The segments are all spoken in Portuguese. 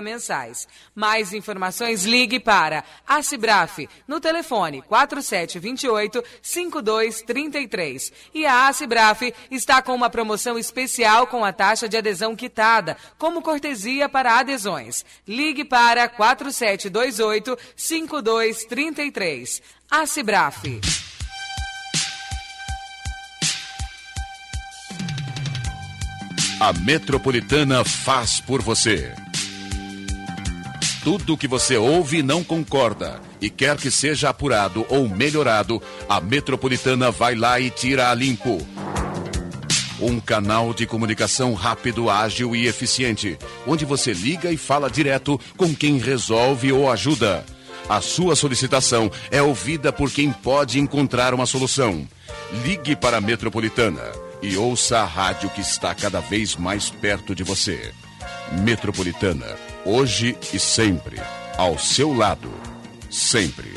mensais. Mais informações, ligue para a Cibraf no telefone 4728 5233. E a Cibraf está com uma promoção especial com a taxa de adesão quitada, como cortesia para adesões. Ligue para 4728 5233. A Cibraf. A Metropolitana faz por você. Tudo que você ouve e não concorda e quer que seja apurado ou melhorado, a Metropolitana vai lá e tira a limpo. Um canal de comunicação rápido, ágil e eficiente, onde você liga e fala direto com quem resolve ou ajuda. A sua solicitação é ouvida por quem pode encontrar uma solução. Ligue para a Metropolitana e ouça a rádio que está cada vez mais perto de você. Metropolitana, hoje e sempre. Ao seu lado. Sempre.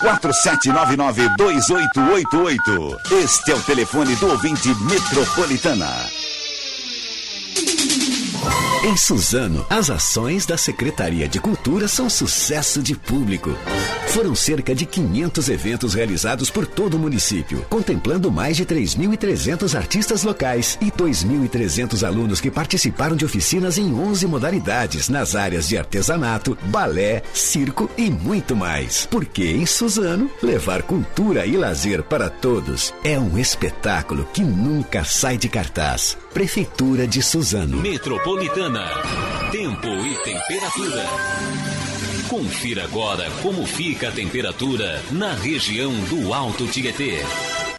4799-2888. Este é o telefone do ouvinte Metropolitana. Em Suzano, as ações da Secretaria de Cultura são sucesso de público. Foram cerca de 500 eventos realizados por todo o município, contemplando mais de 3.300 artistas locais e 2.300 alunos que participaram de oficinas em 11 modalidades nas áreas de artesanato, balé, circo e muito mais. Porque em Suzano, levar cultura e lazer para todos é um espetáculo que nunca sai de cartaz. Prefeitura de Suzano. Metropolitana. Tempo e temperatura. Confira agora como fica a temperatura na região do Alto Tietê.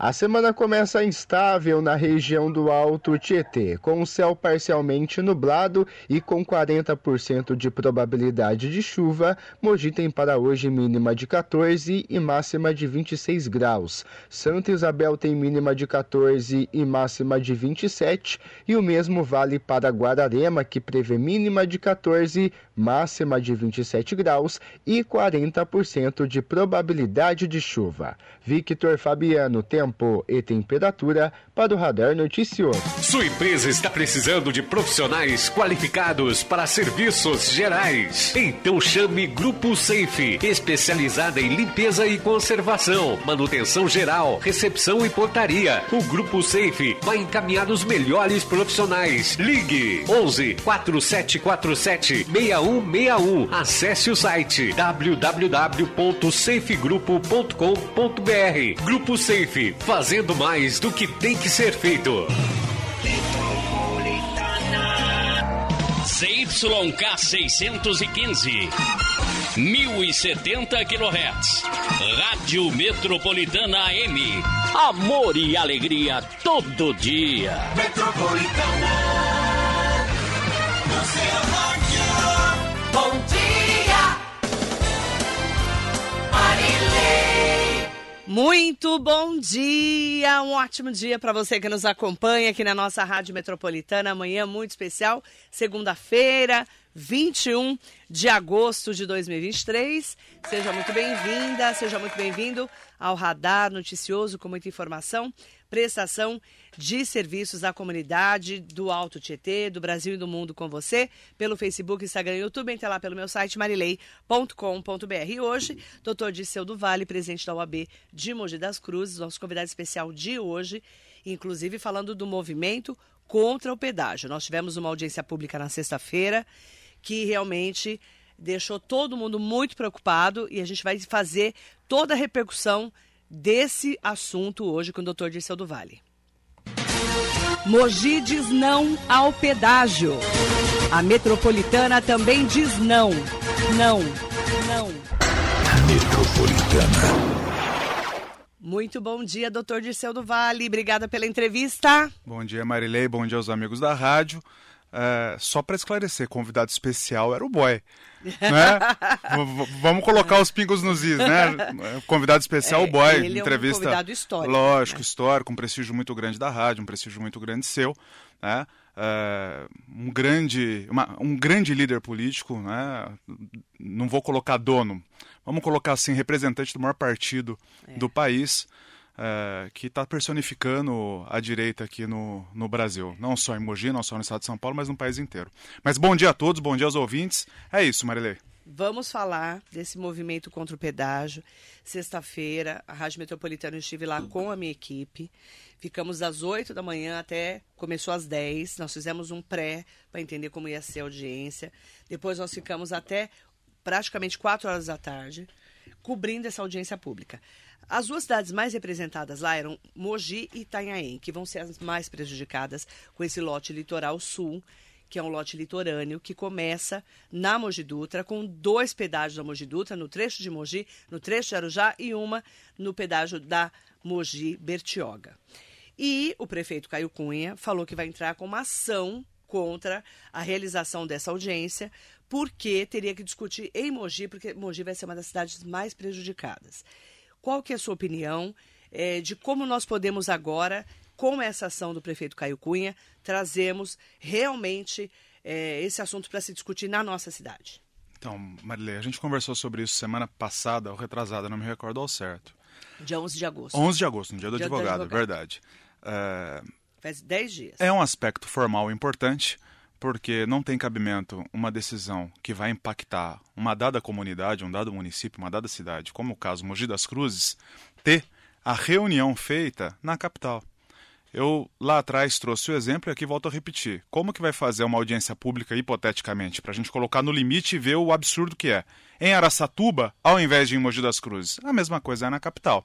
A semana começa instável na região do Alto Tietê, com o céu parcialmente nublado e com 40% de probabilidade de chuva. Mogi tem para hoje mínima de 14 e máxima de 26 graus. Santa Isabel tem mínima de 14 e máxima de 27, e o mesmo vale para Guararema, que prevê mínima de 14, máxima de 27 graus e 40% de probabilidade de chuva. Victor Fabiano, tempo e temperatura para o Radar Noticioso. Sua empresa está precisando de profissionais qualificados para serviços gerais. Então chame Grupo Safe, especializada em limpeza e conservação, manutenção geral, recepção e portaria. O Grupo Safe vai encaminhar os melhores profissionais. Ligue 11 4747 6161. Acesse o site www.safegrupo.com.br. Grupo Safe, fazendo mais do que tem que ser feito. ZYK 615, 1070 kHz. Rádio Metropolitana AM. Amor e alegria todo dia. Metropolitana. No seu rádio. Bom dia. Muito bom dia, um ótimo dia para você que nos acompanha aqui na nossa Rádio Metropolitana. Amanhã muito especial, segunda-feira, 21 de agosto de 2023. Seja muito bem-vinda, seja muito bem-vindo ao Radar Noticioso com muita informação, prestação de serviços à comunidade do Alto Tietê, do Brasil e do mundo com você, pelo Facebook, Instagram e YouTube, entre lá pelo meu site marilei.com.br. E hoje, doutor Disseu do Vale, presidente da UAB de Mogi das Cruzes, nosso convidado especial de hoje, inclusive falando do movimento contra o pedágio. Nós tivemos uma audiência pública na sexta-feira que realmente deixou todo mundo muito preocupado e a gente vai fazer toda a repercussão desse assunto hoje com o doutor Dirceu do Vale. Mogi diz não ao pedágio. A metropolitana também diz não. Não. Não. Metropolitana. Muito bom dia, doutor Dirceu do Vale. Obrigada pela entrevista. Bom dia, Marilei. Bom dia aos amigos da rádio. É, só para esclarecer, convidado especial era o boy. Né? Vamos colocar os pingos nos is, né? Convidado especial, o É, boy. ele é um entrevista. convidado histórico, Lógico, né? histórico, um prestígio muito grande da rádio, um prestígio muito grande seu. Né? É, um, grande, uma- um grande líder político, né? não vou colocar dono, vamos colocar assim, representante do maior partido É. do país. É, que está personificando a direita aqui no, no Brasil. Não só em Mogi, não só no estado de São Paulo, mas no país inteiro. Mas bom dia a todos, bom dia aos ouvintes. É isso, Marilei. Vamos falar desse movimento contra o pedágio. Sexta-feira, a Rádio Metropolitana eu estive lá com a minha equipe. Ficamos das 8 da manhã até começou às 10. Nós fizemos um pré para entender como ia ser a audiência. Depois nós ficamos até praticamente 4 horas da tarde cobrindo essa audiência pública. As duas cidades mais representadas lá eram Mogi e Itanhaém, que vão ser as mais prejudicadas com esse lote litoral sul, que é um lote litorâneo que começa na Mogi Dutra, com dois pedágios da Mogi Dutra, no trecho de Mogi, no trecho de Arujá e uma no pedágio da Mogi Bertioga. E o prefeito Caio Cunha falou que vai entrar com uma ação contra a realização dessa audiência, porque teria que discutir em Mogi, porque Mogi vai ser uma das cidades mais prejudicadas. Qual que é a sua opinião é, de como nós podemos agora, com essa ação do prefeito Caio Cunha, trazemos realmente é, esse assunto para se discutir na nossa cidade? Então, Marilei, a gente conversou sobre isso semana passada ou retrasada, não me recordo ao certo. Dia 11 de agosto. 11 de agosto, no dia do, dia advogado, do advogado, verdade. É... Faz 10 dias. É um aspecto formal importante, porque não tem cabimento uma decisão que vai impactar uma dada comunidade, um dado município, uma dada cidade, como o caso Mogi das Cruzes, ter a reunião feita na capital. Eu lá atrás trouxe o exemplo e aqui volto a repetir. Como que vai fazer uma audiência pública, hipoteticamente, para a gente colocar no limite e ver o absurdo que é? Em Araçatuba, ao invés de em Mogi das Cruzes. A mesma coisa é na capital.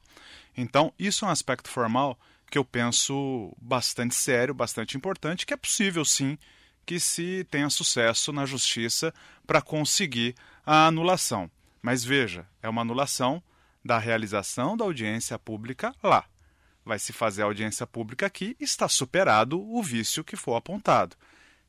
Então, isso é um aspecto formal que eu penso bastante sério, bastante importante, que é possível sim que se tenha sucesso na justiça para conseguir a anulação. Mas veja, é uma anulação da realização da audiência pública lá. Vai se fazer a audiência pública aqui, está superado o vício que for apontado.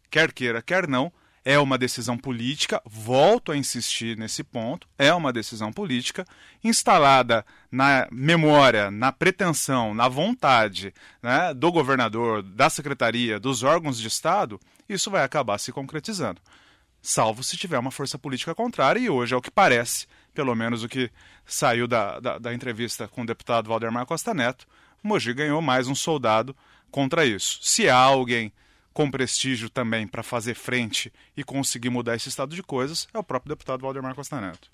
Quer queira, quer não, é uma decisão política, volto a insistir nesse ponto, é uma decisão política instalada na memória, na pretensão, na vontade né, do governador, da secretaria, dos órgãos de Estado, isso vai acabar se concretizando. Salvo se tiver uma força política contrária, e hoje é o que parece, pelo menos o que saiu da, da, da entrevista com o deputado Valdemar Costa Neto, Mogi ganhou mais um soldado contra isso. Se há alguém com prestígio também para fazer frente e conseguir mudar esse estado de coisas é o próprio deputado Valdemar Costa Neto.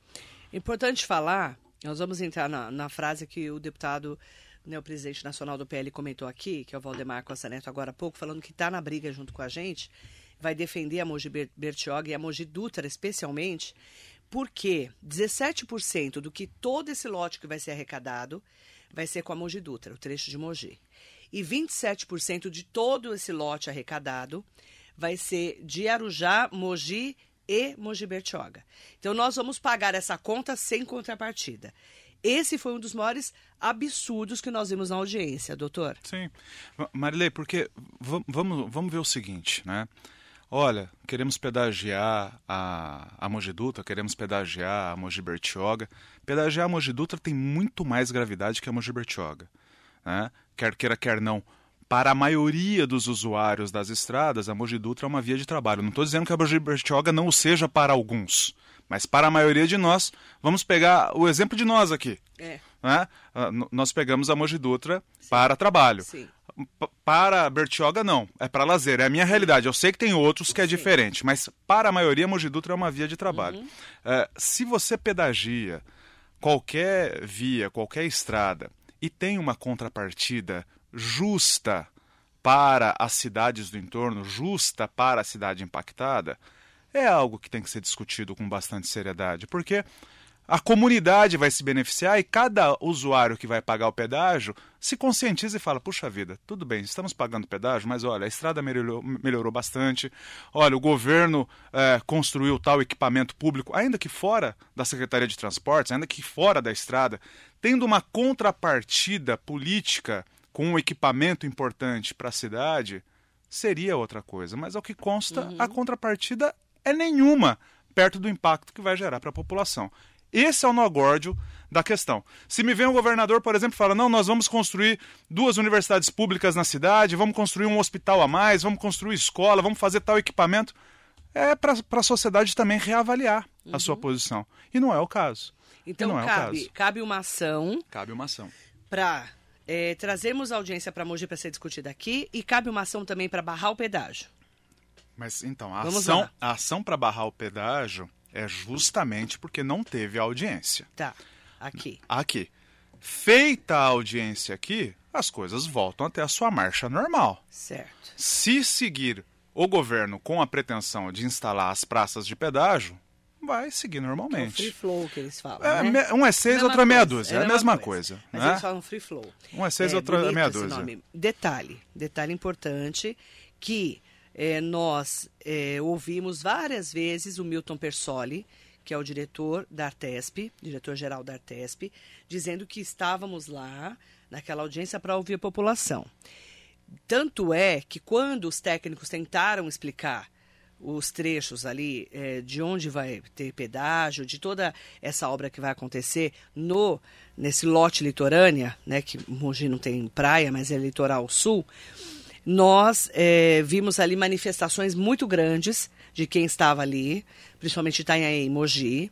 Importante falar, nós vamos entrar na, na frase que o deputado, né, o presidente nacional do PL comentou aqui, que é o Valdemar Costa Neto agora há pouco, falando que está na briga junto com a gente, vai defender a Mogi Bertioga e a Mogi Dutra especialmente, porque 17% do que todo esse lote que vai ser arrecadado vai ser com a Mogi Dutra, o trecho de Mogi e 27% de todo esse lote arrecadado vai ser de Arujá, Mogi e Mogi Bertioga. Então nós vamos pagar essa conta sem contrapartida. Esse foi um dos maiores absurdos que nós vimos na audiência, doutor. Sim. Marilei, porque vamos, vamos ver o seguinte, né? Olha, queremos pedagiar a, a Mogi Dutra, queremos pedagiar a Mogi Bertioga. Pedagiar a Mogi Dutra tem muito mais gravidade que a Mogi Bertioga né? quer queira, quer não. Para a maioria dos usuários das estradas, a Mogi Dutra é uma via de trabalho. Não estou dizendo que a Mogi Bertioga não o seja para alguns, mas para a maioria de nós, vamos pegar o exemplo de nós aqui. É. Né? Uh, nós pegamos a Mogi Dutra Sim. para trabalho. Sim. Para Bertioga, não. É para lazer. É a minha realidade. Eu sei que tem outros que é Sim. diferente, mas para a maioria, a Mogi Dutra é uma via de trabalho. Uhum. Uh, se você pedagia qualquer via, qualquer estrada, e tem uma contrapartida justa para as cidades do entorno, justa para a cidade impactada, é algo que tem que ser discutido com bastante seriedade, porque a comunidade vai se beneficiar e cada usuário que vai pagar o pedágio se conscientiza e fala: puxa vida, tudo bem, estamos pagando pedágio, mas olha, a estrada melhorou, melhorou bastante, olha, o governo é, construiu tal equipamento público, ainda que fora da Secretaria de Transportes, ainda que fora da estrada, tendo uma contrapartida política com um equipamento importante para a cidade, seria outra coisa. Mas ao que consta, uhum. a contrapartida é nenhuma perto do impacto que vai gerar para a população. Esse é o nogórdio da questão. Se me vem um governador, por exemplo, fala: não, nós vamos construir duas universidades públicas na cidade, vamos construir um hospital a mais, vamos construir escola, vamos fazer tal equipamento, é para a sociedade também reavaliar uhum. a sua uhum. posição. E não é o caso. Então é cabe, cabe uma ação. Cabe uma ação. Para é, trazemos a audiência para Mogi para ser discutida aqui e cabe uma ação também para barrar o pedágio. Mas então, a Vamos ação, lá. a ação para barrar o pedágio é justamente porque não teve audiência. Tá, aqui. Aqui. Feita a audiência aqui, as coisas voltam até a sua marcha normal. Certo. Se seguir o governo com a pretensão de instalar as praças de pedágio, vai seguir É o normalmente. free flow que eles falam. É, né? um é seis, Mesma outro é meia coisa, dúzia. É a mesma coisa. Mas né? eles falam free flow. Um é seis, outro é meia dúzia. nome. Detalhe, detalhe importante, que eh, nós eh, ouvimos várias vezes o Milton Persoli, que é o diretor da Artesp, diretor-geral da Artesp, dizendo que estávamos lá naquela audiência para ouvir a população. Tanto é que quando os técnicos tentaram explicar os trechos ali eh, de onde vai ter pedágio, de toda essa obra que vai acontecer no nesse lote litorânea, né, que Mogi não tem praia, mas é litoral sul, nós eh, vimos ali manifestações muito grandes de quem estava ali, principalmente Itanhaém e Mogi,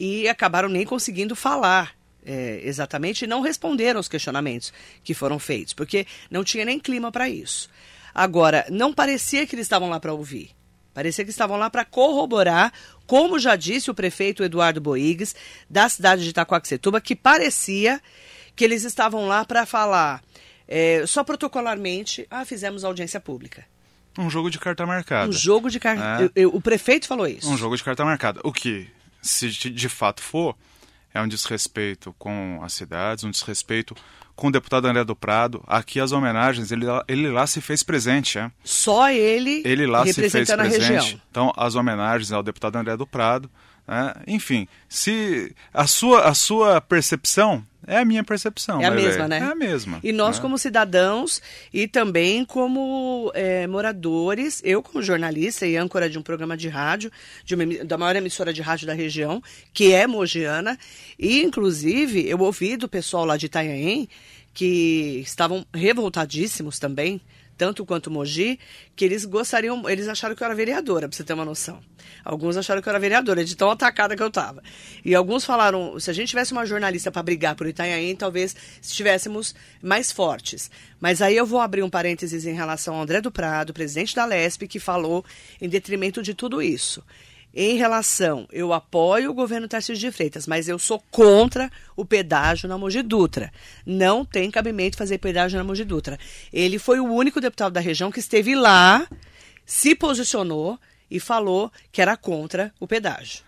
e acabaram nem conseguindo falar é, exatamente e não responderam aos questionamentos que foram feitos, porque não tinha nem clima para isso. Agora, não parecia que eles estavam lá para ouvir. Parecia que estavam lá para corroborar, como já disse o prefeito Eduardo Boigues, da cidade de Itacoaxetuba, que parecia que eles estavam lá para falar é, só protocolarmente, ah, fizemos audiência pública. Um jogo de carta marcada. Um jogo de carta. É. O prefeito falou isso. Um jogo de carta marcada. O que, se de de fato for, é um desrespeito com as cidades, um desrespeito com o deputado André do Prado. Aqui as homenagens, ele, lá- ele lá se fez presente, é? Só ele, Ele lá se fez presente. região. Então, as homenagens ao deputado André do Prado. Né? Enfim, se a sua, a sua percepção é a minha percepção. É a mesma, né? É a mesma. E nós, né? como cidadãos e também como é, moradores, eu, como jornalista e âncora de um programa de rádio, de uma da maior emissora de rádio da região, que é mogiana, e inclusive eu ouvi do pessoal lá de Itanhaém, que estavam revoltadíssimos também, tanto quanto Mogi, que eles gostariam, eles acharam que eu era vereadora, pra você ter uma noção. Alguns acharam que eu era vereadora, de tão atacada que eu tava. E alguns falaram, se a gente tivesse uma jornalista para brigar por Itanhaém, talvez estivéssemos mais fortes. Mas aí eu vou abrir um parênteses em relação ao André do Prado, presidente da LESP, que falou em detrimento de tudo isso. Em relação, eu apoio o governo Tarcísio de Freitas, mas eu sou contra o pedágio na Mogi Dutra. Não tem cabimento fazer pedágio na Mogi Dutra. Ele foi o único deputado da região que esteve lá, se posicionou e falou que era contra o pedágio.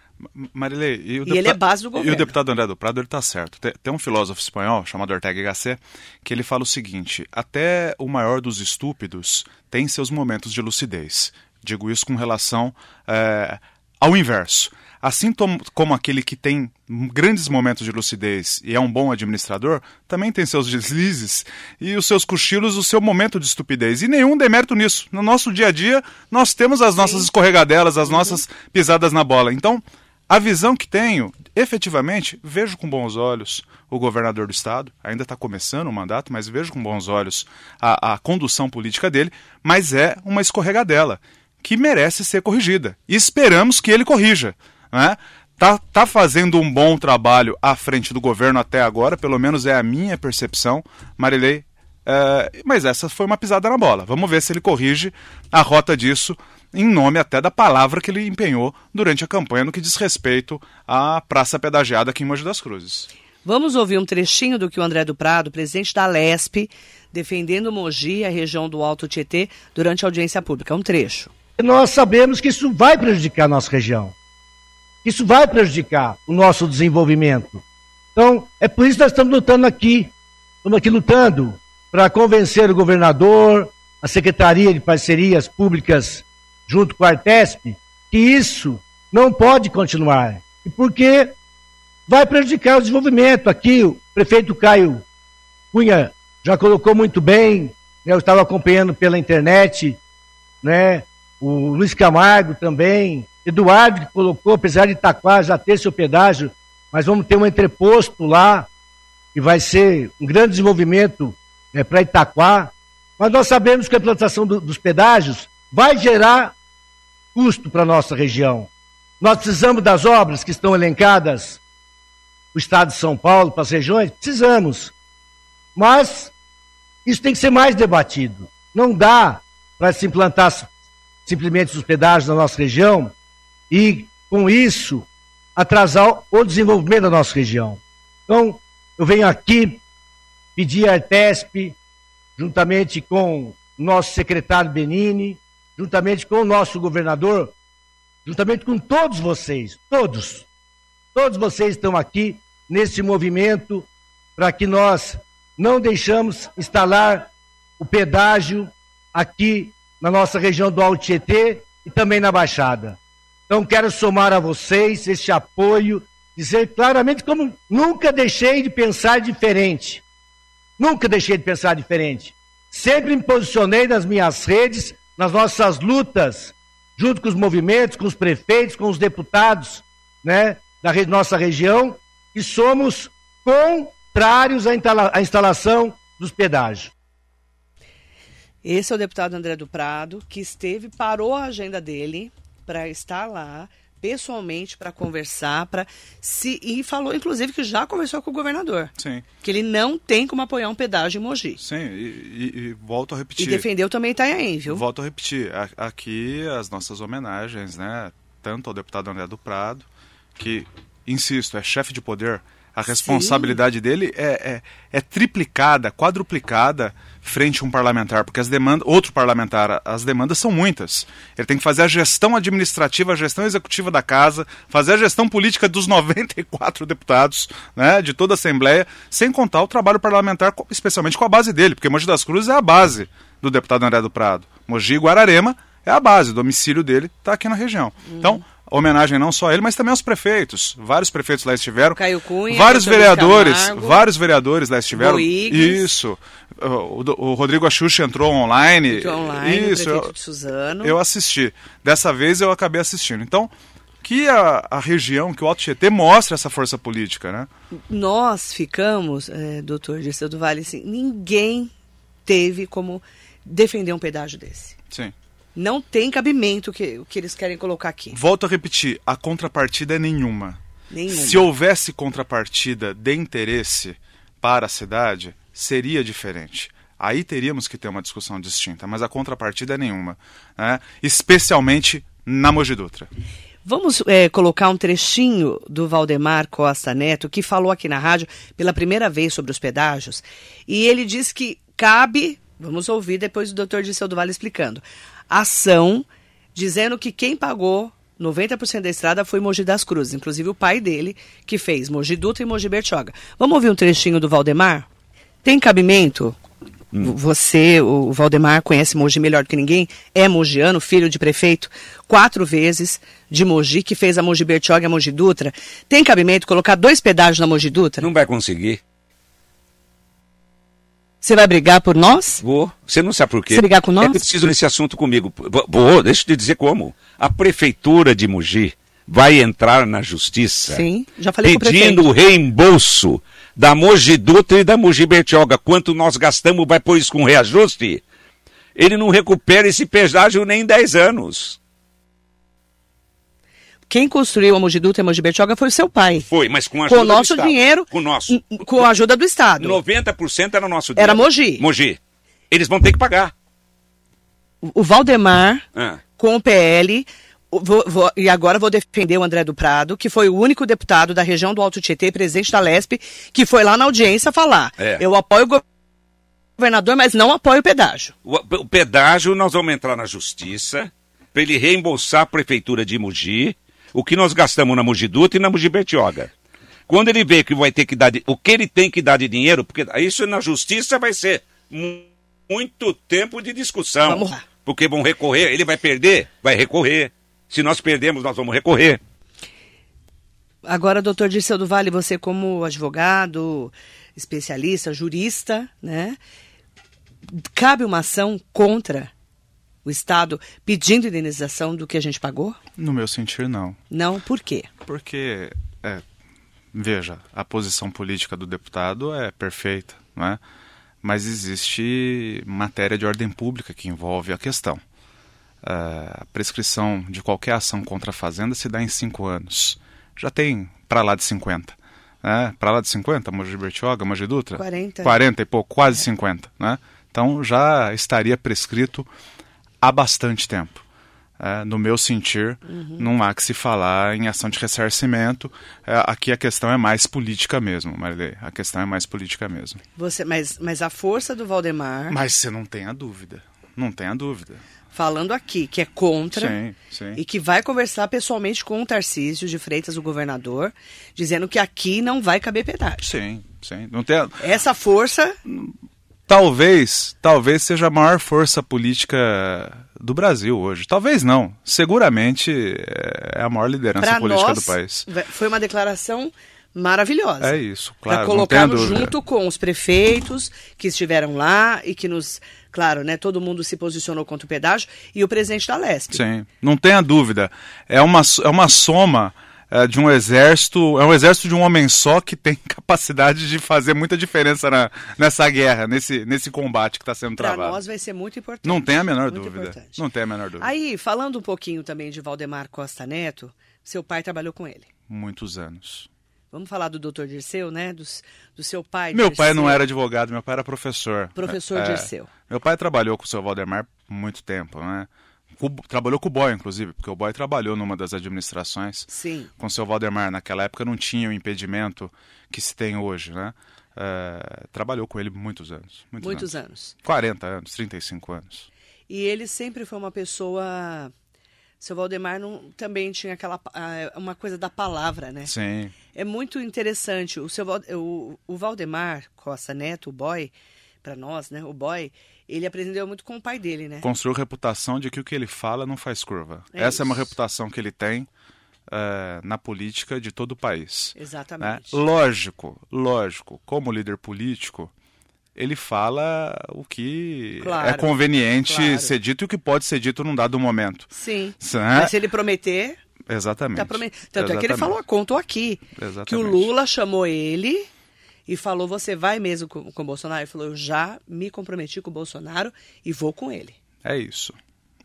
Marilei, e, o E ele é base do E governo. o deputado André do Prado, ele está certo. Tem, tem um filósofo espanhol chamado Ortega y Gasset que ele fala o seguinte: até o maior dos estúpidos tem seus momentos de lucidez. Digo isso com relação eh, ao inverso. Assim como aquele que tem grandes momentos de lucidez e é um bom administrador, também tem seus deslizes e os seus cochilos, o seu momento de estupidez. E nenhum demérito nisso. No nosso dia a dia, nós temos as nossas escorregadelas, as nossas pisadas na bola. Então, a visão que tenho, efetivamente, vejo com bons olhos o governador do estado, ainda está começando o mandato, mas vejo com bons olhos a, a condução política dele, mas é uma escorregadela que merece ser corrigida. E esperamos que ele corrija. Né? Tá, tá fazendo um bom trabalho à frente do governo até agora, pelo menos é a minha percepção, Marilei. é, mas essa foi uma pisada na bola. Vamos ver se ele corrige a rota disso, em nome até da palavra que ele empenhou durante a campanha no que diz respeito à praça pedagiada aqui em Mogi das Cruzes. Vamos ouvir um trechinho do que o André do Prado, presidente da LESP, defendendo Mogi e a região do Alto Tietê durante a audiência pública. Um trecho. Nós sabemos que isso vai prejudicar a nossa região. Isso vai prejudicar o nosso desenvolvimento. Então, é por isso que nós estamos lutando aqui. Estamos aqui lutando para convencer o governador, a Secretaria de Parcerias Públicas, junto com a Artesp, que isso não pode continuar. E porque vai prejudicar o desenvolvimento. Aqui, o prefeito Caio Cunha já colocou muito bem, né, eu estava acompanhando pela internet, né? O Luiz Camargo também, Eduardo que colocou, apesar de Itaquá já ter seu pedágio, mas vamos ter um entreposto lá, que vai ser um grande desenvolvimento né, para Itaquá. Mas nós sabemos que a implantação do- dos pedágios vai gerar custo para a nossa região. Nós precisamos das obras que estão elencadas no estado de São Paulo, para as regiões? Precisamos. Mas Isso tem que ser mais debatido. Não dá para se implantar simplesmente os pedágios na nossa região e, com isso, atrasar o desenvolvimento da nossa região. Então, eu venho aqui pedir à ETESP, juntamente com o nosso secretário Benini, juntamente com o nosso governador, juntamente com todos vocês, todos, todos vocês estão aqui nesse movimento para que nós não deixamos instalar o pedágio aqui na nossa região do Alto Tietê e também na Baixada. Então quero somar a vocês este apoio, dizer claramente como nunca deixei de pensar diferente. Nunca deixei de pensar diferente. Sempre me posicionei nas minhas redes, nas nossas lutas, junto com os movimentos, com os prefeitos, com os deputados, né, da nossa região, e somos contrários à, instalação dos pedágios. Esse é o deputado André do Prado, que esteve, parou a agenda dele para estar lá pessoalmente para conversar, para se e falou inclusive que já conversou com o governador. Sim. Que ele não tem como apoiar um pedágio em Mogi. Sim, e, e, e volto a repetir. E defendeu também Itanhaém, viu? Volto a repetir, aqui as nossas homenagens, né, tanto ao deputado André do Prado, que insisto, é chefe de poder, a responsabilidade Sim. dele é, é, é triplicada, quadruplicada frente a um parlamentar, porque as demandas, outro parlamentar, as demandas são muitas. Ele tem que fazer a gestão administrativa, a gestão executiva da casa, fazer a gestão política dos 94 deputados, né, de toda a Assembleia, sem contar o trabalho parlamentar, especialmente com a base dele, porque Mogi das Cruzes é a base do deputado André do Prado. Mogi Guararema é a base, o domicílio dele está aqui na região. Então, homenagem não só a ele, mas também aos prefeitos. Vários prefeitos lá estiveram. Caio Cunha, vários vereadores, Camargo, vários vereadores lá estiveram. Boigues. Isso. O, o, Rodrigo Axuxa entrou online. Entrou online, Isso. Eu, Suzano. eu assisti. Dessa vez eu acabei assistindo. Então, que a, a região, que o Alto Tietê mostre essa força política, né? Nós ficamos, é, doutor Dirceu do Vale, assim, ninguém teve como defender um pedágio desse. Sim. Não tem cabimento que, o que eles querem colocar aqui. Volto a repetir, a contrapartida é nenhuma. Nenhuma. Se houvesse contrapartida de interesse para a cidade, seria diferente. Aí teríamos que ter uma discussão distinta, mas a contrapartida é nenhuma. Né? Especialmente na Mogi Dutra. Vamos é, colocar um trechinho do Valdemar Costa Neto, que falou aqui na rádio pela primeira vez sobre os pedágios, e ele diz que cabe, vamos ouvir depois o doutor Disseu do Vale explicando, ação dizendo que quem pagou 90% da estrada foi Mogi das Cruzes, inclusive o pai dele que fez Mogi Dutra e Mogi Bertioga. Vamos ouvir um trechinho do Valdemar? Tem cabimento? Hum. Você, o Valdemar, conhece Mogi melhor do que ninguém, é mogiano, filho de prefeito, quatro vezes de Mogi, que fez a Mogi Bertioga e a Mogi Dutra. Tem cabimento colocar dois pedágios na Mogi Dutra? Não vai conseguir. Você vai brigar por nós? Vou. Você não sabe por quê. Você brigar com nós? É preciso nesse assunto comigo. Vou, deixa eu te dizer como. A prefeitura de Mogi vai entrar na justiça Sim, já falei pedindo o reembolso da Mogi Dutra e da Mogi Bertioga. Quanto nós gastamos, vai pôr isso com reajuste? Ele não recupera esse pedágio nem em 10 anos. Quem construiu a Mogi Dutra e a Mogi Bertioga foi o seu pai. Foi, mas com a ajuda Com o nosso do dinheiro. Com o nosso. Com a ajuda do Estado. 90% era nosso dinheiro. Era Mogi. Mogi. Eles vão ter que pagar. O Valdemar, Ah. com o PL, vou- vou- e agora vou defender o André do Prado, que foi o único deputado da região do Alto Tietê, presidente da LESP, que foi lá na audiência falar. É. Eu apoio o go- governador, mas não apoio o pedágio. O, o pedágio, nós vamos entrar na justiça para ele reembolsar a prefeitura de Mogi o que nós gastamos na Mogi Dutra e na Mogi Bertioga. Quando ele vê que vai ter que dar de, o que ele tem que dar de dinheiro, porque isso na justiça vai ser mu- muito tempo de discussão. Vamos lá. Porque vão recorrer, ele vai perder, vai recorrer. Se nós perdemos, nós vamos recorrer. Agora, doutor Dirceu do Vale, você como advogado, especialista, jurista, né? Cabe uma ação contra o Estado pedindo indenização do que a gente pagou? No meu sentir, não. Não, por quê? Porque, é, veja, a posição política do deputado é perfeita, não é? mas existe matéria de ordem pública que envolve a questão. É, a prescrição de qualquer ação contra a Fazenda se dá em cinco anos. Já tem para lá de 50. Né? Para lá de 50, Mogi Bertioga, Mogi Dutra? 40. 40 e pouco, quase 50. Né? Então já estaria prescrito há bastante tempo. É, no meu sentir, Uhum. não há que se falar em ação de ressarcimento. É, aqui a questão é mais política mesmo, Marilei. A questão é mais política mesmo. Você, mas, mas a força do Valdemar, Mas você não tem a dúvida. Não tem a dúvida. falando aqui que é contra Sim, sim. e que vai conversar pessoalmente com o Tarcísio de Freitas, o governador, dizendo que aqui não vai caber pedágio. Sim, sim. Não tem a- Essa força Talvez, talvez seja a maior força política do Brasil hoje. Talvez não. Seguramente é a maior liderança para política nós do país. foi uma declaração maravilhosa. É isso, Para claro. colocá-lo dúvida. junto com os prefeitos que estiveram lá e que nos, claro, né, todo mundo se posicionou contra o pedágio e o presidente da Lesp. Sim, não tenha dúvida. É uma, é uma soma é, de um exército, é um exército de um homem só que tem capacidade de fazer muita diferença na, nessa guerra, nesse, nesse combate que está sendo Para travado. nós vai ser muito importante. Não tem a menor dúvida. importante. Não tem a menor dúvida. Aí, falando um pouquinho também de Valdemar Costa Neto, seu pai trabalhou com ele. Muitos anos. Vamos falar do doutor Dirceu, né? Dos- Do, seu pai. Meu pai Dirceu. não era advogado, meu pai era professor. Professor É, Dirceu. Meu pai trabalhou com o seu Valdemar muito tempo, né? Com trabalhou com o Boy, inclusive, porque o Boy trabalhou numa das administrações. Sim. Com o seu Valdemar. Naquela época não tinha o impedimento que se tem hoje, né? É, trabalhou com ele muitos anos. Muitos, Muitos anos. 40 anos, 35 anos. E ele sempre foi uma pessoa. Seu Valdemar não, também tinha aquela uma coisa da palavra, né? Sim. É muito interessante. O, seu, o, o Valdemar Costa Neto, o boy, para nós, né? O boy, ele aprendeu muito com o pai dele, né? Construiu reputação de que o que ele fala não faz curva. É Essa é uma isso. reputação que ele tem é, na política de todo o país. né? Exatamente. Lógico, lógico, como líder político, ele fala o que Claro, é conveniente claro. ser dito e o que pode ser dito num dado momento. Sim. Né? Mas se ele prometer, Exatamente. tá prometendo. Tanto é que ele Exatamente. falou, contou aqui, que o Exatamente. Lula chamou ele e falou, você vai mesmo com, com o Bolsonaro? Ele falou, eu já me comprometi com o Bolsonaro e vou com ele. É isso.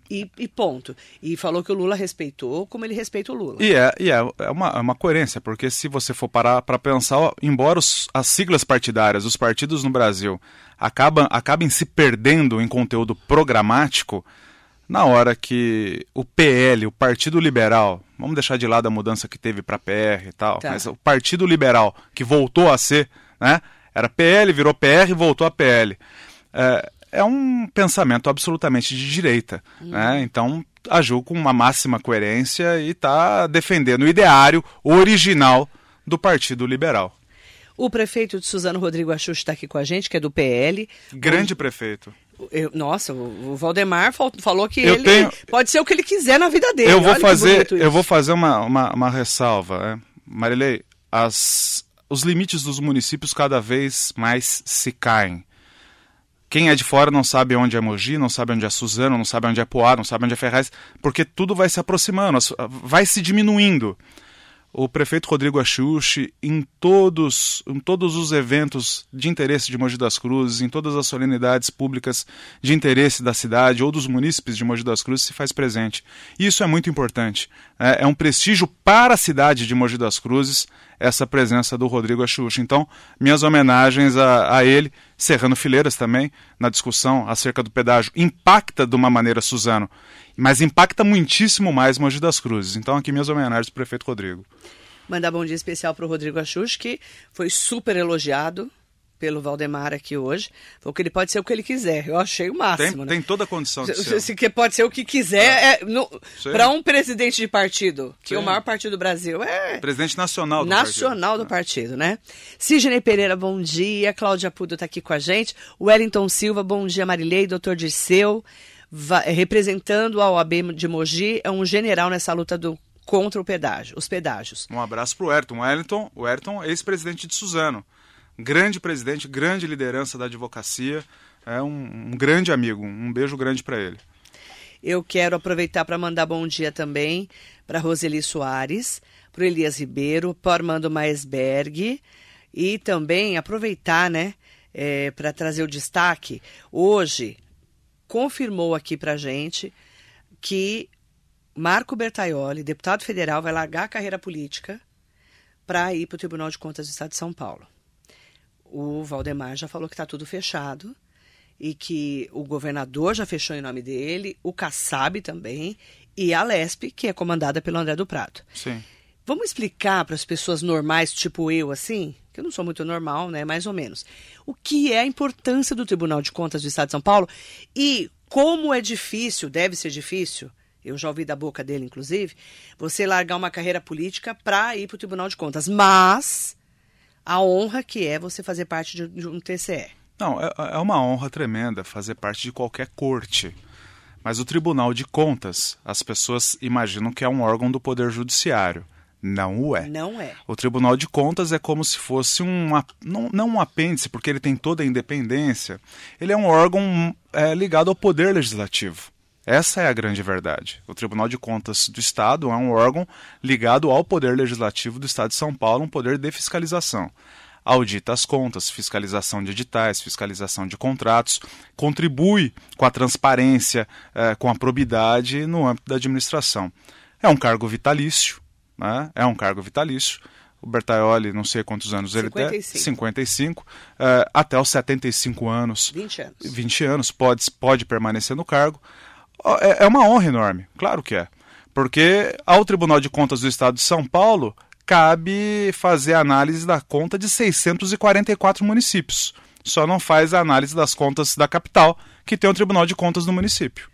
E, e ponto. E falou que o Lula respeitou como ele respeita o Lula. E é, e é, é uma, é uma coerência, porque se você for parar para pensar, ó, embora os- as siglas partidárias, os partidos no Brasil, acabam, acabem se perdendo em conteúdo programático, na hora que o PL, o Partido Liberal, vamos deixar de lado a mudança que teve para PR e tal, Tá. mas o Partido Liberal, que voltou a ser, né? Era PL, virou PR e voltou a PL. É, é um pensamento absolutamente de direita, né? Então agiu com uma máxima coerência e está defendendo o ideário original do Partido Liberal. O prefeito de Suzano Rodrigo Axux está aqui com a gente, que é do PL. Grande prefeito. Eu- nossa, o Valdemar fal- falou que Eu ele tenho- pode ser o que ele quiser na vida dele. eu vou Olha fazer, eu vou fazer uma, uma, uma ressalva, né? Marilei. As, os limites dos municípios cada vez mais se caem. Quem é de fora não sabe onde é Mogi, não sabe onde é Suzano, não sabe onde é Poá, não sabe onde é Ferraz, porque tudo vai se aproximando, vai se diminuindo. O prefeito Rodrigo Axuxi, em todos, em todos os eventos de interesse de Mogi das Cruzes, em todas as solenidades públicas de interesse da cidade ou dos munícipes de Mogi das Cruzes, se faz presente. E isso é muito importante. É, é um prestígio para a cidade de Mogi das Cruzes essa presença do Rodrigo Axuxi. Então, minhas homenagens a, a ele, Serrano Fileiras também, na discussão acerca do pedágio, impacta de uma maneira Suzano, mas impacta muitíssimo mais Mogi das Cruzes. Então, aqui minhas homenagens para o prefeito Rodrigo. Mandar bom dia especial para o Rodrigo Axux, que foi super elogiado pelo Valdemar aqui hoje. Falou que ele pode ser o que ele quiser. Eu achei o Tem, máximo. né? tem toda a condição de Se- ser. se- que pode ser o que quiser. É, Sim. Para um presidente de partido, que Sim. é o maior partido do Brasil, é Presidente nacional do nacional do partido, né? Sidney Pereira, bom dia. Cláudia Pudo está aqui com a gente. Wellington Silva, bom dia. Marilei, doutor Dirceu, eh, representando a OAB de Mogi, é um general nessa luta do, contra o pedágio, os pedágios. Um abraço para o Ayrton. O Ayrton, o Ayrton ex-presidente de Suzano. Grande presidente, grande liderança da advocacia. É um, um grande amigo. Um beijo grande para ele. Eu quero aproveitar para mandar bom dia também para Roseli Soares, para o Elias Ribeiro, para Armando Maesberg e também aproveitar, né, para trazer o destaque. Hoje confirmou aqui para gente que Marco Bertaioli, deputado federal, vai largar a carreira política para ir para o Tribunal de Contas do Estado de São Paulo. O Valdemar já falou que está tudo fechado e que o governador já fechou em nome dele, o Kassab também e a Lesp, que é comandada pelo André do Prado. Sim. Vamos explicar para as pessoas normais, tipo eu, assim, que eu não sou muito normal, né, mais ou menos, o que é a importância do Tribunal de Contas do Estado de São Paulo e como é difícil, deve ser difícil, eu já ouvi da boca dele, inclusive, você largar uma carreira política para ir para o Tribunal de Contas. Mas a honra que é você fazer parte de, de um TCE. Não, é, é uma honra tremenda fazer parte de qualquer corte. Mas o Tribunal de Contas, as pessoas imaginam que é um órgão do Poder Judiciário. Não o é. Não é. O Tribunal de Contas é como se fosse um. Não, não um apêndice, porque ele tem toda a independência. Ele é um órgão é, ligado ao Poder Legislativo. Essa é a grande verdade. O Tribunal de Contas do Estado é um órgão ligado ao Poder Legislativo do Estado de São Paulo, um poder de fiscalização. Audita as contas, fiscalização de editais, fiscalização de contratos, contribui com a transparência, eh, com a probidade no âmbito da administração. É um cargo vitalício, né? é um cargo vitalício. O Bertaioli, não sei quantos anos ele tem. 55. 55. eh, até os 75 anos. 20 anos. 20 anos, pode, pode permanecer no cargo. É, é uma honra enorme, claro que é. Porque ao Tribunal de Contas do Estado de São Paulo cabe fazer análise da conta de 644 municípios. Só não faz a análise das contas da capital, que tem o Tribunal de Contas no município.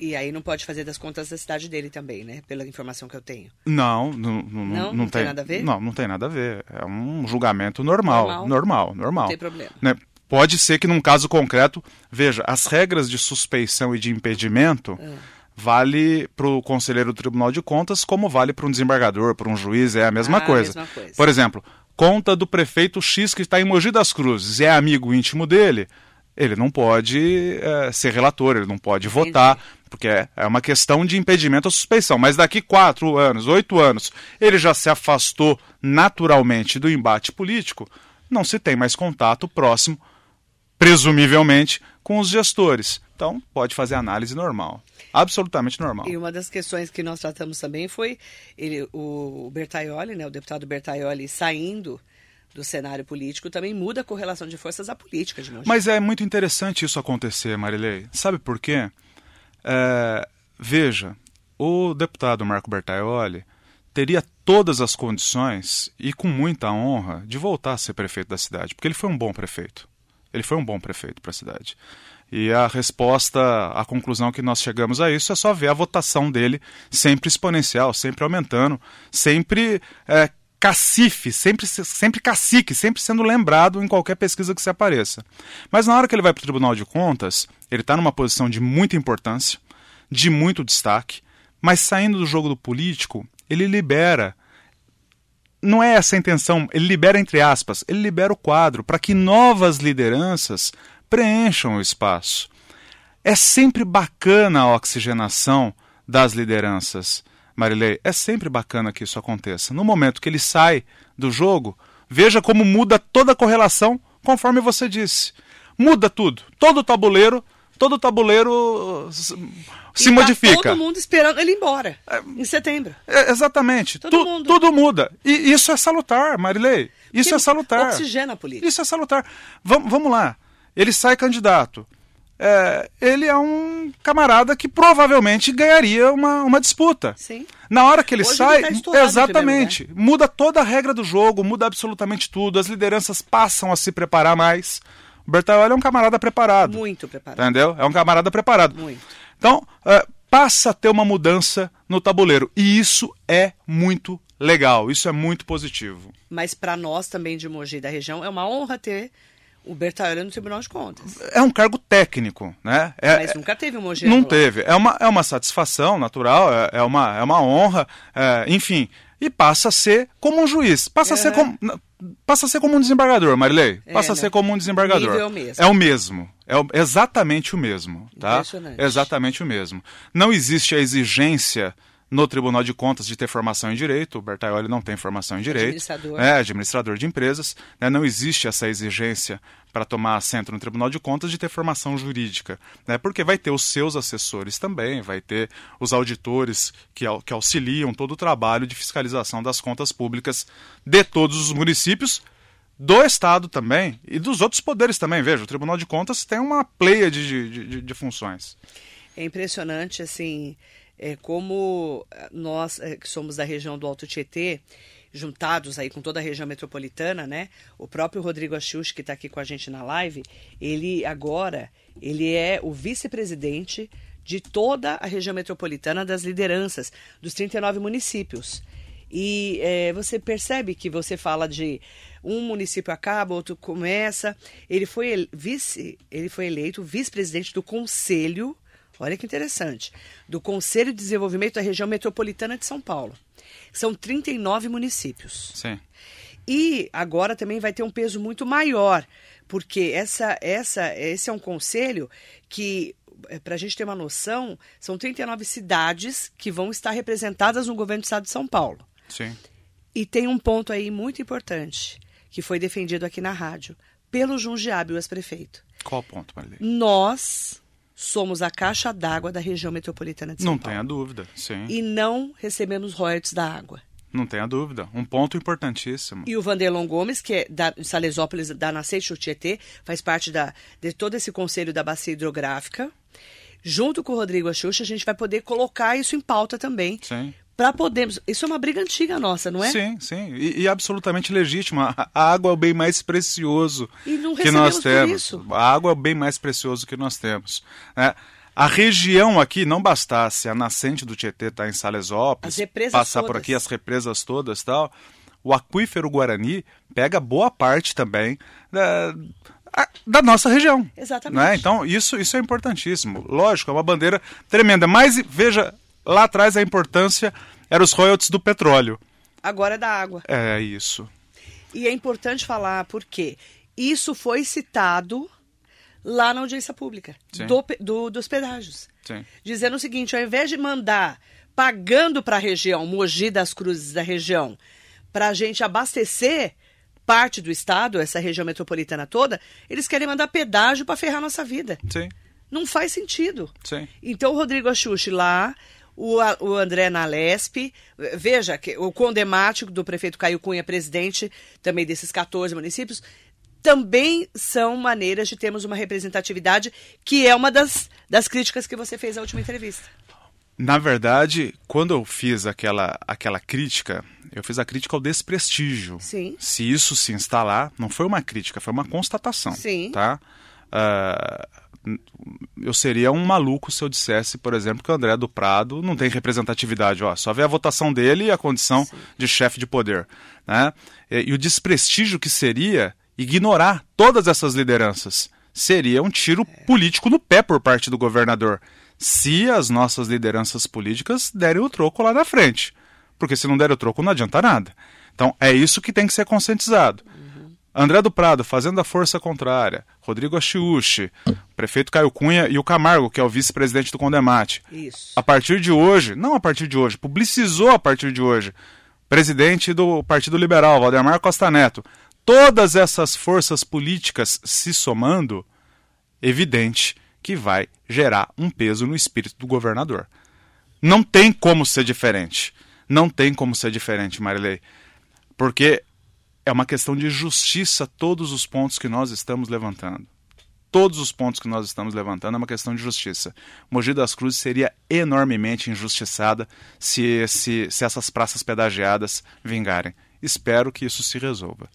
E aí não pode fazer das contas da cidade dele também, né? Pela informação que eu tenho. Não, não, não, Não? Não tem nada a ver? Não, não tem nada a ver. É um julgamento normal, Normal? normal, normal. Não tem problema. Né? Pode ser que num caso concreto, veja, as regras de suspeição e de impedimento É. vale para o conselheiro do Tribunal de Contas como vale para um desembargador, para um juiz, é a mesma Ah, coisa. mesma coisa. Por exemplo, conta do prefeito X que está em Mogi das Cruzes, é amigo íntimo dele, ele não pode eh, ser relator, ele não pode votar, porque é, é uma questão de impedimento à suspeição. Mas daqui quatro anos, oito anos, ele já se afastou naturalmente do embate político, não se tem mais contato próximo, presumivelmente, com os gestores. Então, pode fazer análise normal. Absolutamente normal. E uma das questões que nós tratamos também foi ele, o Bertaioli, né, o deputado Bertaioli saindo do cenário político também muda a correlação de forças à política de. Mas é muito interessante isso acontecer, Marilei. Sabe por quê? É, veja, o deputado Marco Bertaioli teria todas as condições e com muita honra de voltar a ser prefeito da cidade, porque ele foi um bom prefeito. Ele foi um bom prefeito para a cidade. E a resposta, a conclusão que nós chegamos a isso é só ver a votação dele sempre exponencial, sempre aumentando, sempre é, cacife, sempre, sempre cacique, sempre sendo lembrado em qualquer pesquisa que se apareça. Mas na hora que ele vai para o Tribunal de Contas, ele está numa posição de muita importância, de muito destaque, mas saindo do jogo do político, ele libera. Não é essa a intenção, ele libera entre aspas, ele libera o quadro para que novas lideranças preencham o espaço. É sempre bacana a oxigenação das lideranças. Marilei, é sempre bacana que isso aconteça. No momento que ele sai do jogo, veja como muda toda a correlação, conforme você disse. Muda tudo. Todo o tabuleiro, todo o tabuleiro uh, se E tá modifica. todo mundo esperando ele ir embora em setembro. É, exatamente. Todo Tu- mundo. Tudo muda. E isso é salutar, Marilei. Isso Porque é salutar. oxigena a política. Isso é salutar. Vam- vamos lá. Ele sai candidato. É, ele é um camarada que provavelmente ganharia uma, uma disputa. Sim. Na hora que ele Hoje sai, ele tá exatamente, muda toda a regra do jogo, muda absolutamente tudo, as lideranças passam a se preparar mais. O Bertaioli é um camarada preparado. Muito preparado. Entendeu? É um camarada preparado. Muito. Então, é, passa a ter uma mudança no tabuleiro. E isso é muito legal, isso é muito positivo. Mas para nós também de Mogi da região é uma honra ter o Bertaioli no Tribunal de Contas. É um cargo técnico, né? É- Mas nunca teve um Mogi. Não teve. É uma, é uma satisfação natural, é, é uma, é uma honra, é, enfim. E passa a ser como um juiz. Passa, a, ser como, passa a ser como um desembargador, Marilei. É, Passa a né? ser como um desembargador. O é o mesmo. É o mesmo. É o- exatamente o mesmo. Tá? Impressionante. Exatamente o mesmo. Não existe a exigência no Tribunal de Contas de ter formação em direito. O Bertaioli não tem formação em direito. Administrador. É, administrador de empresas. né? Não existe essa exigência para tomar assento no Tribunal de Contas de ter formação jurídica. Né? Porque vai ter os seus assessores também, vai ter os auditores que, que auxiliam todo o trabalho de fiscalização das contas públicas de todos os municípios do Estado também e dos outros poderes também. Veja, o Tribunal de Contas tem uma pleia de, de, de, de funções. É impressionante, assim, é, como nós é, que somos da região do Alto Tietê, juntados aí com toda a região metropolitana, né? O próprio Rodrigo Axux, que está aqui com a gente na live, ele agora, ele é o vice-presidente de toda a região metropolitana das lideranças dos 39 municípios. E é, você percebe que você fala de um município acaba, outro começa. Ele foi vice, ele foi eleito vice-presidente do Conselho, olha que interessante, do Conselho de Desenvolvimento da Região Metropolitana de São Paulo. São 39 municípios. Sim. E agora também vai ter um peso muito maior, porque essa, essa, esse é um conselho que para a gente ter uma noção, são 39 cidades que vão estar representadas no governo do estado de São Paulo. Sim. E tem um ponto aí muito importante, que foi defendido aqui na rádio, pelo Jundiabe, o ex-prefeito. Qual ponto, Marilene? Nós somos a caixa d'água da região metropolitana de São não Paulo. Não tenha dúvida, sim. E não recebemos royalties da água. Não tenha dúvida. Um ponto importantíssimo. E o Vanderlon Gomes, que é da Salesópolis, da Nascente Tietê, faz parte da, de todo esse conselho da bacia hidrográfica. Junto com o Rodrigo Axuxa, a gente vai poder colocar isso em pauta também. Sim para podermos. Isso é uma briga antiga nossa, não é? Sim, sim. E, e absolutamente legítima. A água é o bem mais precioso que nós temos. A água é o bem mais precioso que nós temos. Né? A região aqui, não bastasse a nascente do Tietê estar tá em Salesópolis, passar todas. por aqui as represas todas tal, o aquífero Guarani pega boa parte também da, da nossa região. Exatamente. Né? Então, isso, isso é importantíssimo. Lógico, é uma bandeira tremenda. Mas, veja, lá atrás a importância eram os royalties do petróleo. Agora é da água. É isso. E é importante falar porque isso foi citado lá na audiência pública do, do, dos pedágios. Sim. Dizendo o seguinte: ao invés de mandar pagando para a região, Mogi das Cruzes da região, para a gente abastecer parte do estado, essa região metropolitana toda, eles querem mandar pedágio para ferrar nossa vida. Sim. Não faz sentido. Sim. Então o Rodrigo Axuxi lá o, o André Nalesp, veja, que o condemático do prefeito Caio Cunha, presidente também desses 14 municípios, também são maneiras de termos uma representatividade, que é uma das, das críticas que você fez na última entrevista. Na verdade, quando eu fiz aquela, aquela crítica, eu fiz a crítica ao desprestígio. Sim. Se isso se instalar, não foi uma crítica, foi uma constatação. Sim. Tá? Uh, eu seria um maluco se eu dissesse, por exemplo, que o André do Prado não tem representatividade. Ó, só vê a votação dele e a condição Sim. de chefe de poder. Né? E, e, o desprestígio que seria ignorar todas essas lideranças. Seria um tiro é. político no pé por parte do governador. Se as nossas lideranças políticas derem o troco lá na frente. Porque se não der o troco, não adianta nada. Então, é isso que tem que ser conscientizado. André do Prado fazendo a força contrária, Rodrigo Achiuchi, prefeito Caio Cunha e o Camargo, que é o vice-presidente do Condemate. Isso. A partir de hoje, não a partir de hoje, publicizou a partir de hoje, presidente do Partido Liberal, Valdemar Costa Neto. Todas essas forças políticas se somando, evidente que vai gerar um peso no espírito do governador. Não tem como ser diferente. Não tem como ser diferente, Marilei. Porque é uma questão de justiça todos os pontos que nós estamos levantando. Todos os pontos que nós estamos levantando é uma questão de justiça. Mogi das Cruzes seria enormemente injustiçada se, esse, se essas praças pedagiadas vingarem. Espero que isso se resolva.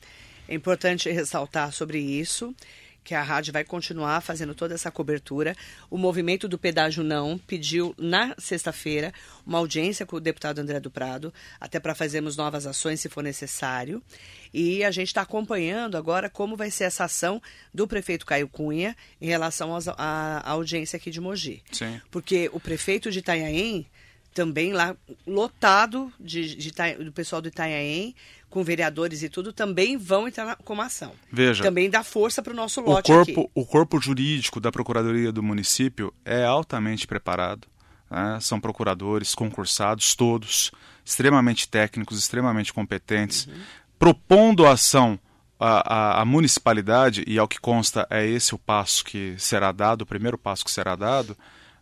É importante ressaltar sobre isso que a rádio vai continuar fazendo toda essa cobertura. O movimento do pedágio não pediu na sexta-feira uma audiência com o deputado André do Prado, até para fazermos novas ações se for necessário. E a gente está acompanhando agora como vai ser essa ação do prefeito Caio Cunha em relação à audiência aqui de Mogi. Sim. Porque o prefeito de Itanhaém também lá lotado de, de, do pessoal do Itanhaém, com vereadores e tudo, também vão entrar na, como ação. Veja. Também dá força para o nosso lote o corpo, aqui. O corpo jurídico da Procuradoria do município é altamente preparado. Né? São procuradores concursados, todos, extremamente técnicos, extremamente competentes, uhum. propondo a ação à, à, municipalidade, e ao que consta é esse o passo que será dado, o primeiro passo que será dado,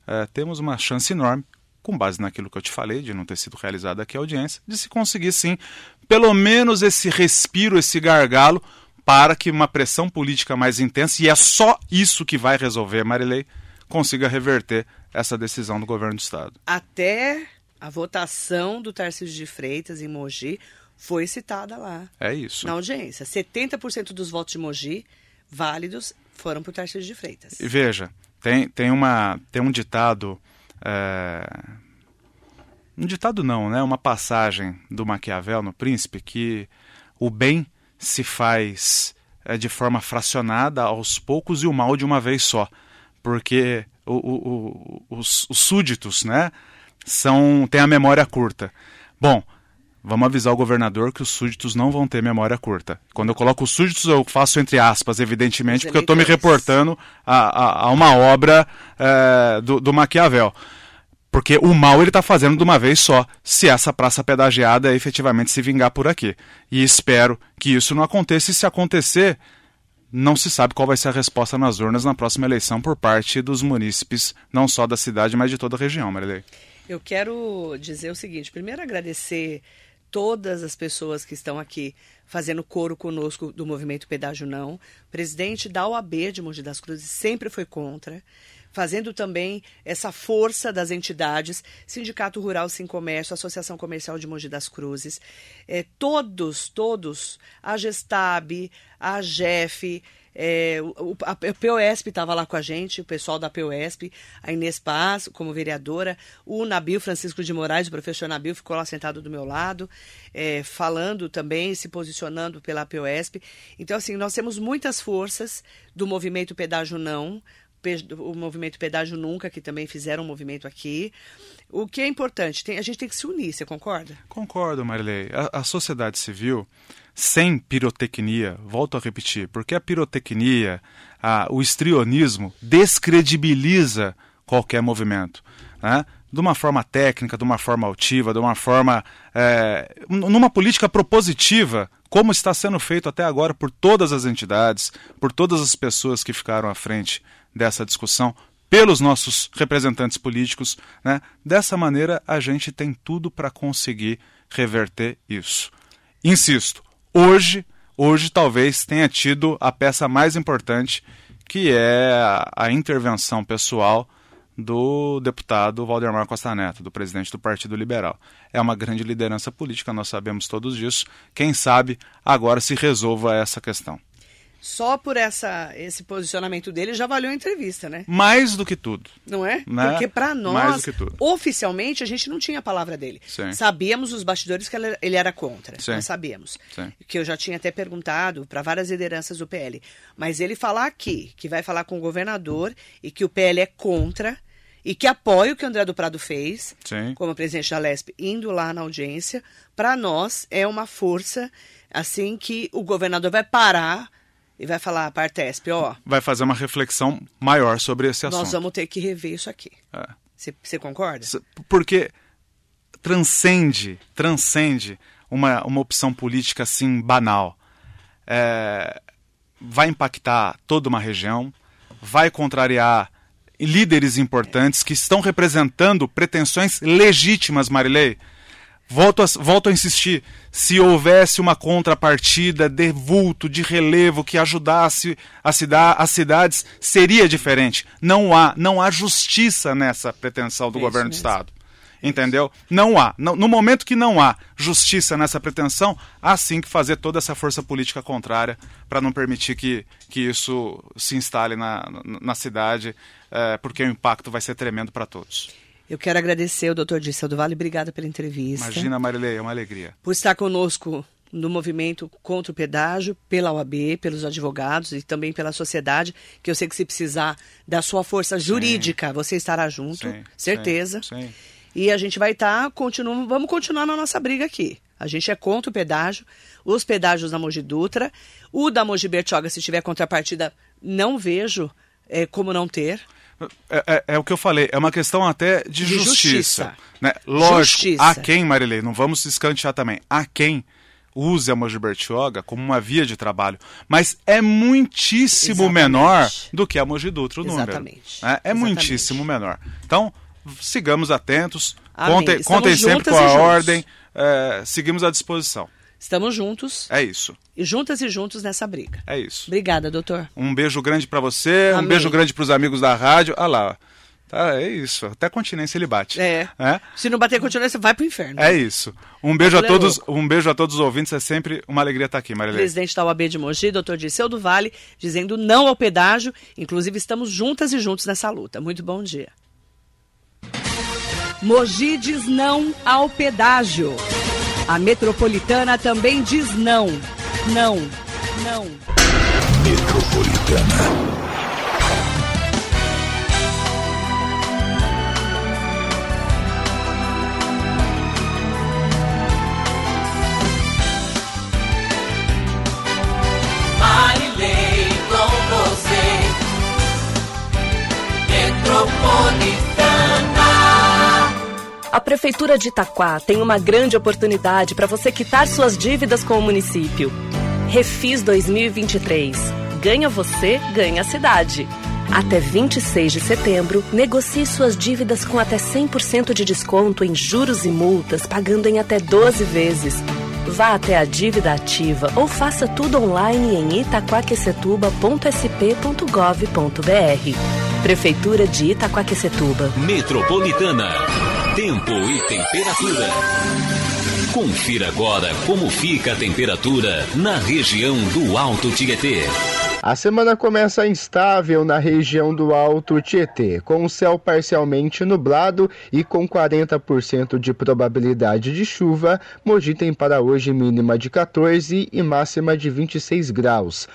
é, temos uma chance enorme com base naquilo que eu te falei, de não ter sido realizada aqui a audiência, de se conseguir sim, pelo menos esse respiro, esse gargalo para que uma pressão política mais intensa, e é só isso que vai resolver, Marilei, consiga reverter essa decisão do governo do Estado. Até a votação do Tarcísio de Freitas em Mogi foi citada lá. É isso. Na audiência. 70% dos votos de Mogi válidos foram para o Tarcísio de Freitas. E veja, tem, tem, uma, tem um ditado. É... Um ditado não, né? Uma passagem do Maquiavel no Príncipe que o bem se faz é, de forma fracionada aos poucos e o mal de uma vez só. Porque o, o, o, os, os súditos, né? São, têm a memória curta. Bom, Vamos avisar o governador que os súditos não vão ter memória curta. Quando eu coloco os súditos, eu faço entre aspas, evidentemente, porque eu estou me reportando a, a, a uma obra é, do, do Maquiavel. Porque o mal ele está fazendo de uma vez só, se essa praça pedagiada efetivamente se vingar por aqui. E espero que isso não aconteça, e se acontecer, não se sabe qual vai ser a resposta nas urnas na próxima eleição por parte dos munícipes, não só da cidade, mas de toda a região, Marilei. Eu quero dizer o seguinte: primeiro, agradecer todas as pessoas que estão aqui fazendo coro conosco do movimento Pedágio Não. O presidente da OAB de Mogi das Cruzes sempre foi contra, fazendo também essa força das entidades, Sindicato Rural Sim Comércio, Associação Comercial de Mogi das Cruzes, é, todos, todos, a Gestab, a GEF, é, o, a, a POSP estava lá com a gente, o pessoal da POSP, a Inês Paz, como vereadora, o Nabil Francisco de Moraes, o professor Nabil, ficou lá sentado do meu lado, é, falando também, se posicionando pela POSP. Então, assim, nós temos muitas forças do movimento Pedágio Não, o movimento Pedágio Nunca, que também fizeram um movimento aqui. O que é importante, tem, a gente tem que se unir, você concorda? Concordo, Marilei. A, a sociedade civil sem pirotecnia, volto a repetir, porque a pirotecnia, a, o estrionismo descredibiliza qualquer movimento. Né? De uma forma técnica, de uma forma altiva, de uma forma. É, numa política propositiva, como está sendo feito até agora por todas as entidades, por todas as pessoas que ficaram à frente dessa discussão, pelos nossos representantes políticos. Né? Dessa maneira, a gente tem tudo para conseguir reverter isso. Insisto, Hoje, hoje talvez tenha tido a peça mais importante, que é a, intervenção pessoal do deputado Valdemar Costa Neto, do presidente do Partido Liberal. É uma grande liderança política, nós sabemos todos disso. Quem sabe agora se resolva essa questão. Só por essa, esse posicionamento dele já valeu a entrevista, né? Mais do que tudo. Não é? Né? Porque para nós, oficialmente, a gente não tinha a palavra dele. Sim. Sabíamos os bastidores que ele era contra. Sim. Nós sabíamos. Sim. Que eu já tinha até perguntado para várias lideranças do PL. Mas ele falar aqui, que vai falar com o governador e que o PL é contra e que apoia o que o André do Prado fez, Sim. como presidente da LESP, indo lá na audiência, para nós é uma força assim que o governador vai parar e vai falar, Partesp, ó. Vai fazer uma reflexão maior sobre esse assunto. Nós vamos ter que rever isso aqui. Você É. concorda? Porque transcende, transcende uma, uma opção política assim banal. É, vai impactar toda uma região, vai contrariar líderes importantes que estão representando pretensões legítimas, Marilei. Volto a, volto a insistir, se houvesse uma contrapartida de vulto, de relevo que ajudasse a cida, as cidades, seria diferente. Não há, não há justiça nessa pretensão do É governo do. Estado. Entendeu? Não há. No, no momento que não há justiça nessa pretensão, há sim que fazer toda essa força política contrária para não permitir que, que isso se instale na, na, na cidade, eh, porque o impacto vai ser tremendo para todos. Eu quero agradecer ao doutor Dirceu do Vale, obrigada pela entrevista. Imagina, Marilei, é uma alegria. Por estar conosco no movimento contra o pedágio, pela OAB, pelos advogados e também pela sociedade, que eu sei que se precisar da sua força jurídica, você estará junto, Sim, certeza. sim, sim. E a gente vai estar, continuando, vamos continuar na nossa briga aqui. A gente é contra o pedágio, os pedágios da Mogi Dutra, o da Mogi Bertioga, se tiver contrapartida, não vejo é, como não ter. É, é- é o que eu falei, é uma questão até de, De justiça. justiça. Né? Lógico, Justiça. há quem, Marilei, não vamos se escantear também, há quem use a Mogi Bertioga como uma via de trabalho, mas é muitíssimo Exatamente. menor do que a Mogi Dutra o número. Exatamente. né? É Exatamente. muitíssimo menor. Então, sigamos atentos, Amém. contem, Estamos contem sempre com a ordem, é, seguimos à disposição. Estamos juntos. É isso. E juntas e juntos nessa briga. É isso. Obrigada, doutor. Um beijo grande para você, Amém. um beijo grande para os amigos da rádio. Ah lá, tá, é isso. Até continência ele bate. É. Se não bater continuação, vai pro inferno. É isso. Um beijo a é todos, louco. um beijo a todos os ouvintes. É sempre uma alegria estar aqui, Marilene. Presidente da OAB de Mogi, doutor Dirceu do Vale, dizendo não ao pedágio. Inclusive, estamos juntas e juntos nessa luta. Muito bom dia. Mogi diz não ao pedágio. A metropolitana também diz não. Não. Não. Metropolitana. Marilei com você. Metropolitana. A Prefeitura de Itaquá tem uma grande oportunidade para você quitar suas dívidas com o município. Refis 2023. Ganha você, ganha a cidade. Até 26 de setembro, negocie suas dívidas com até 100% de desconto em juros e multas, pagando em até 12 vezes. Vá até a dívida ativa ou faça tudo online em itaquaquecetuba.sp.gov.br. Prefeitura de Itaquaquecetuba. Metropolitana. Tempo e temperatura. Confira agora como fica a temperatura na região do Alto Tietê. A semana começa instável na região do Alto Tietê, com o céu parcialmente nublado e com 40% de probabilidade de chuva. Mogi tem para hoje mínima de 14 e máxima de 26 graus.